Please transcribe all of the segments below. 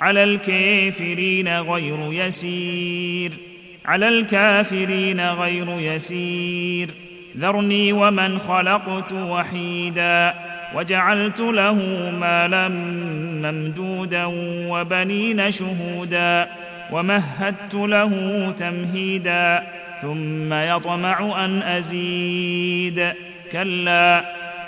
على الكافرين غير يسير. على الكافرين غير يسير. ذرني ومن خلقت وحيدا وجعلت له مالا ممدودا وبنين شهودا ومهدت له تمهيدا ثم يطمع أن أزيد. كلا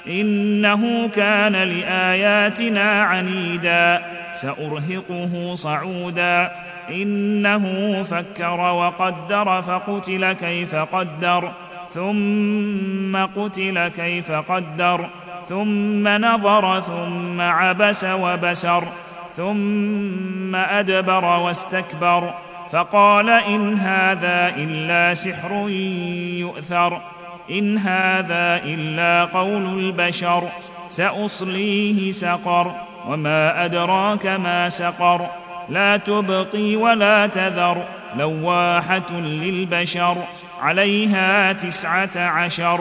إنه كان لآياتنا عنيدا. سأرهقه صعودا. إنه فكر وقدر فقتل كيف قدر ثم قتل كيف قدر ثم نظر ثم عبس وبسر ثم أدبر واستكبر. فقال إن هذا إلا سحر يؤثر إن هذا إلا قول البشر سأصليه سقر. وما أدراك ما سقر. لا تبقي ولا تذر. لواحة للبشر. عليها تسعة عشر.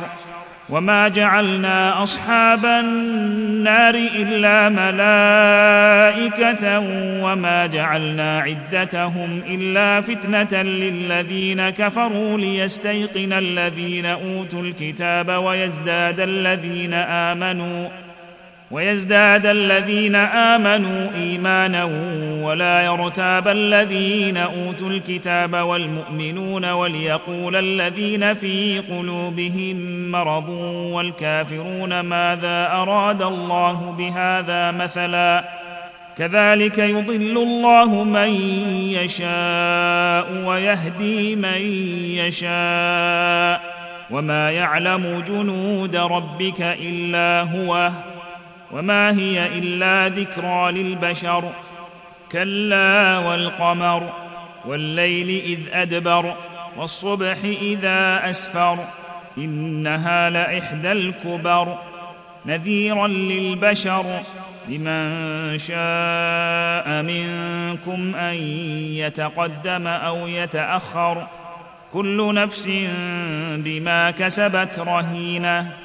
وما جعلنا أصحاب النار إلا ملائكة. وما جعلنا عدتهم إلا فتنة للذين كفروا ليستيقن الذين أوتوا الكتاب ويزداد الذين آمنوا. ويزداد الذين آمنوا إيمانا ولا يرتاب الذين أوتوا الكتاب والمؤمنون وليقول الذين في قلوبهم مرض والكافرون ماذا أراد الله بهذا مثلا كذلك يضل الله من يشاء ويهدي من يشاء وما يعلم جنود ربك إلا هو وما هي إلا ذكرى للبشر. كلا والقمر والليل إذ أدبر والصبح إذا أسفر إنها لإحدى الكبر. نذيرا للبشر لمن شاء منكم أن يتقدم أو يتأخر. كل نفس بما كسبت رهينة.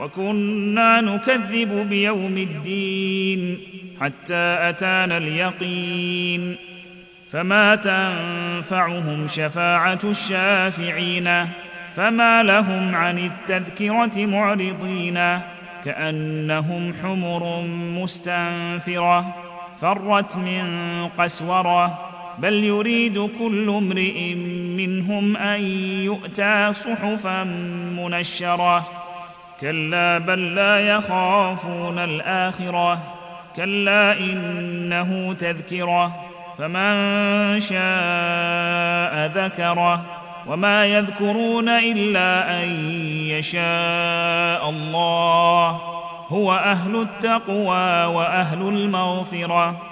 وكنا نكذب بيوم الدين حتى أتانا اليقين فما تنفعهم شفاعة الشافعين فما لهم عن التذكرة معرضين كأنهم حمر مستنفرة فرت من قسورة بل يريد كل امرئ منهم أن يؤتى صحفا منشرة كلا بل لا يخافون الآخرة. كلا إنه تذكرة. فمن شاء ذكره. وما يذكرون إلا أن يشاء الله. هو أهل التقوى وأهل المغفرة.